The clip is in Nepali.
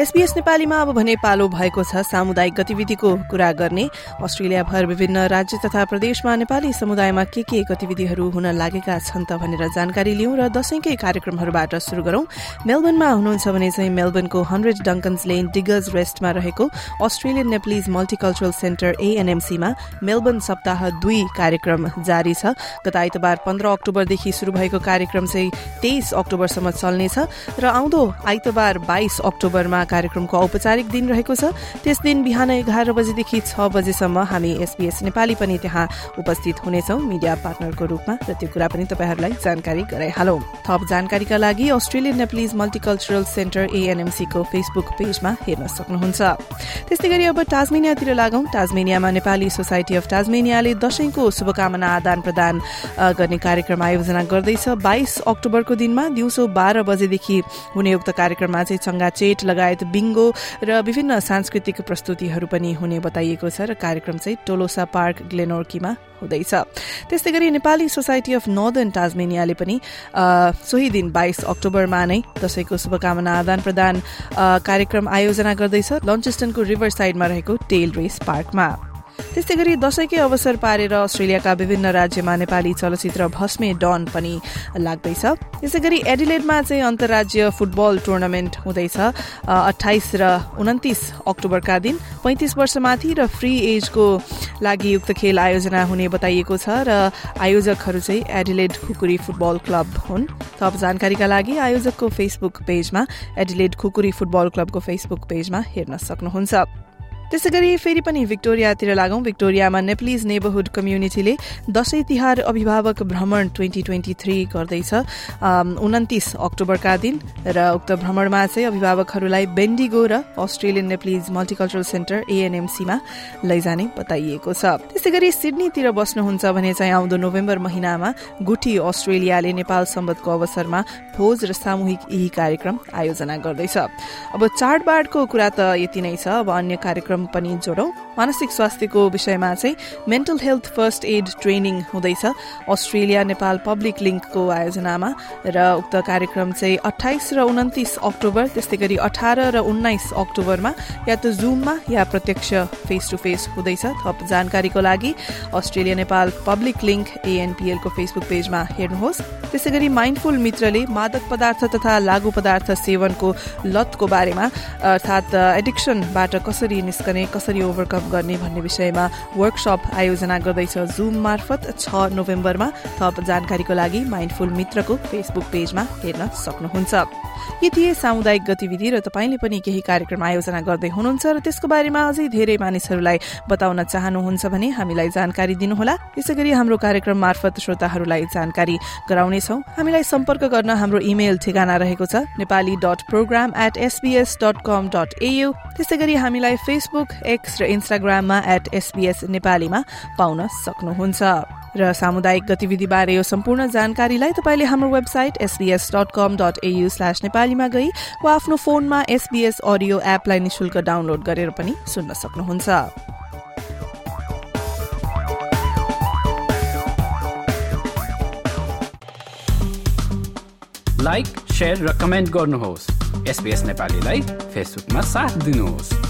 एसपीएस नेपालीमा अब भने पालो भएको छ सामुदायिक गतिविधिको कुरा गर्ने। अस्ट्रेलियाभर विभिन्न राज्य तथा प्रदेशमा नेपाली समुदायमा के के गतिविधिहरू हुन लागेका छन् त भनेर जानकारी लिउँ र दशैंकै कार्यक्रमहरूबाट शुरू गरौं। मेलबर्नमा हुनुहुन्छ भने चाहिँ मेलबर्नको हन्ड्रेड डङ्कन्स लेन डिगर्स रेस्टमा रहेको अस्ट्रेलियन नेप्लिज मल्टिकल्चरल सेन्टर एएनएमसीमा मेलबर्न सप्ताह दुई कार्यक्रम जारी छ। गत आइतबार पन्ध्र अक्टोबरदेखि शुरू भएको कार्यक्रम चाहिँ तेइस अक्टोबरसम्म चल्नेछ र आउँदो आइतबार बाइस अक्टोबरमा कार्यक्रमको औपचारिक दिन रहेको छ। त्यस दिन बिहान एघार बजेदेखि छ बजेसम्म हामी एसपीएस नेपाली पनि त्यहाँ उपस्थित हुनेछौ। मिडिया पार्टनरको रूपमा र त्यो कुरा पनि तपाईँहरूलाई जानकारी गराइहालौ। थप जानकारीका लागि अस्ट्रेलियन नेप्लिज मल्टिकल्चरल सेन्टर एएनएमसीको फेसबुक पेजमा हेर्न सक्नुहुन्छ। त्यस्तै गरी अब टाजमेनियातिर लागौं। टाजमेनियामा नेपाली सोसाइटी अफ टाजमेनियाले दशैंको शुभकामना आदान प्रदान गर्ने कार्यक्रम आयोजना गर्दैछ। बाइस अक्टोबरको दिनमा दिउँसो बाह्र बजेदेखि हुने उक्त कार्यक्रममा चाहिँ चंगा चेट लगायत लगायत बिङ्गो र विभिन्न सांस्कृतिक प्रस्तुतिहरू पनि हुने बताइएको छ र कार्यक्रम चाहिँ टोलोसा पार्क ग्लेनोर्कीमा हुँदैछ। त्यस्तै गरी नेपाली सोसाइटी अफ नर्दर्न टाजमेनियाले पनि सोही दिन बाइस अक्टोबरमा नै दशैंको शुभकामना आदान प्रदान कार्यक्रम आयोजना गर्दैछ लन्चेस्टनको रिभर साइडमा रहेको टेल रेस पार्कमा। त्यस्तै गरी दशैंकै अवसर पारेर अस्ट्रेलियाका विभिन्न राज्यमा नेपाली चलचित्र भस्मे डन पनि लाग्दैछ। यसै गरी एडिलेडमा चाहिँ अन्तर्राज्य फुटबल टुर्नामेन्ट हुँदैछ। अठाइस र उन्तिस अक्टोबरका दिन पैंतिस वर्षमाथि र फ्री एजको लागि उक्त खेल आयोजना हुने बताइएको छ र आयोजकहरू चाहिँ एडिलेड खुकुरी फुटबल क्लब हुन्। थप जानकारीका लागि आयोजकको फेसबुक पेजमा एडिलेड खुकुरी फुटबल क्लबको फेसबुक पेजमा हेर्न सक्नुहुन्छ। त्यसै गरी फेरि पनि भिक्टोरियातिर लागौं। भिक्टोरियामा नेप्लिज नेबरहुड कम्युनिटीले दशैं तिहार अभिभावक भ्रमण ट्वेन्टी ट्वेन्टी थ्री गर्दैछ। उन्तिस अक्टोबरका दिन र उक्त भ्रमणमा चाहिँ अभिभावकहरूलाई बेन्डिगो र अस्ट्रेलियन नेप्लिज मल्टिकल्चरल सेन्टर एएनएमसीमा लैजाने बताइएको छ। त्यसै गरी सिडनीतिर बस्नुहुन्छ भने चाहिँ आउँदो नोभेम्बर महिनामा गुठी अस्ट्रेलियाले नेपाल सम्बन्धको अवसरमा भोज र सामूहिक यही कार्यक्रम आयोजना गर्दैछ। अब चाडबाडको कुरा त यति नै छ। अब अन्य कार्यक्रम कार्यक्रम पनि जोडौं। मानसिक स्वास्थ्यको विषयमा चाहिँ mental health first aid training हुँदैछ। अस्ट्रेलिया नेपाल पब्लिक लिङ्कको आयोजनामा र उक्त कार्यक्रम चाहिँ अठाइस र उन्तिस अक्टोबर त्यस्तै गरी अठार र उन्नाइस अक्टोबरमा या त जुममा या प्रत्यक्ष फेस टु फेस हुँदैछ। थप जानकारीको लागि अस्ट्रेलिया नेपाल पब्लिक लिङ्क एएनपीएलको फेसबुक पेजमा हेर्नुहोस्। त्यसै गरी माइन्डफुल मित्रले मादक पदार्थ तथा लागू पदार्थ सेवनको लतको बारेमा अर्थात् एडिक्सनबाट कसरी निस्कने गर्ने कसरी ओभरकम गर्ने भन्ने विषयमा वर्कसप आयोजना गर्दैछ जुम मार्फत छ नोभेम्बरमा। थप जानकारीको लागि माइन्डफुल मित्रको फेसबुक पेजमा हेर्न सक्नुहुन्छ। यी थिए सामुदायिक गतिविधि र तपाईँले पनि केही कार्यक्रम आयोजना गर्दै हुनुहुन्छ र त्यसको बारेमा अझै धेरै मानिसहरूलाई बताउन चाहनुहुन्छ भने हामीलाई जानकारी दिनुहोला। यसै गरी हाम्रो कार्यक्रम मार्फत श्रोताहरूलाई जानकारी गराउनेछौ। हामीलाई सम्पर्क गर्न हाम्रो इमेल ठेगाना रहेको छ Nepali dot program at SBS dot com dot AU त्यसै गरी हामीलाई फेसबुक एक्स र इन्स्टाग्राममा एट एसबीएस नेपालीमा पाउन सक्नुहुन्छ। र सामुदायिक गतिविधिबारे यो सम्पूर्ण जानकारीलाई तपाईँले हाम्रो website SBS dot com dot AU slash नेपालीमा गई वा आफ्नो फोनमा एसबीएस अडियो एपलाई निशुल्क डाउनलोड गरेर पनि सुन्न सक्नुहुन्छ। लाइक र कमेन्ट गर्नुहोस्। एसपिएस नेपालीलाई फेसबुकमा साथ दिनुहोस्।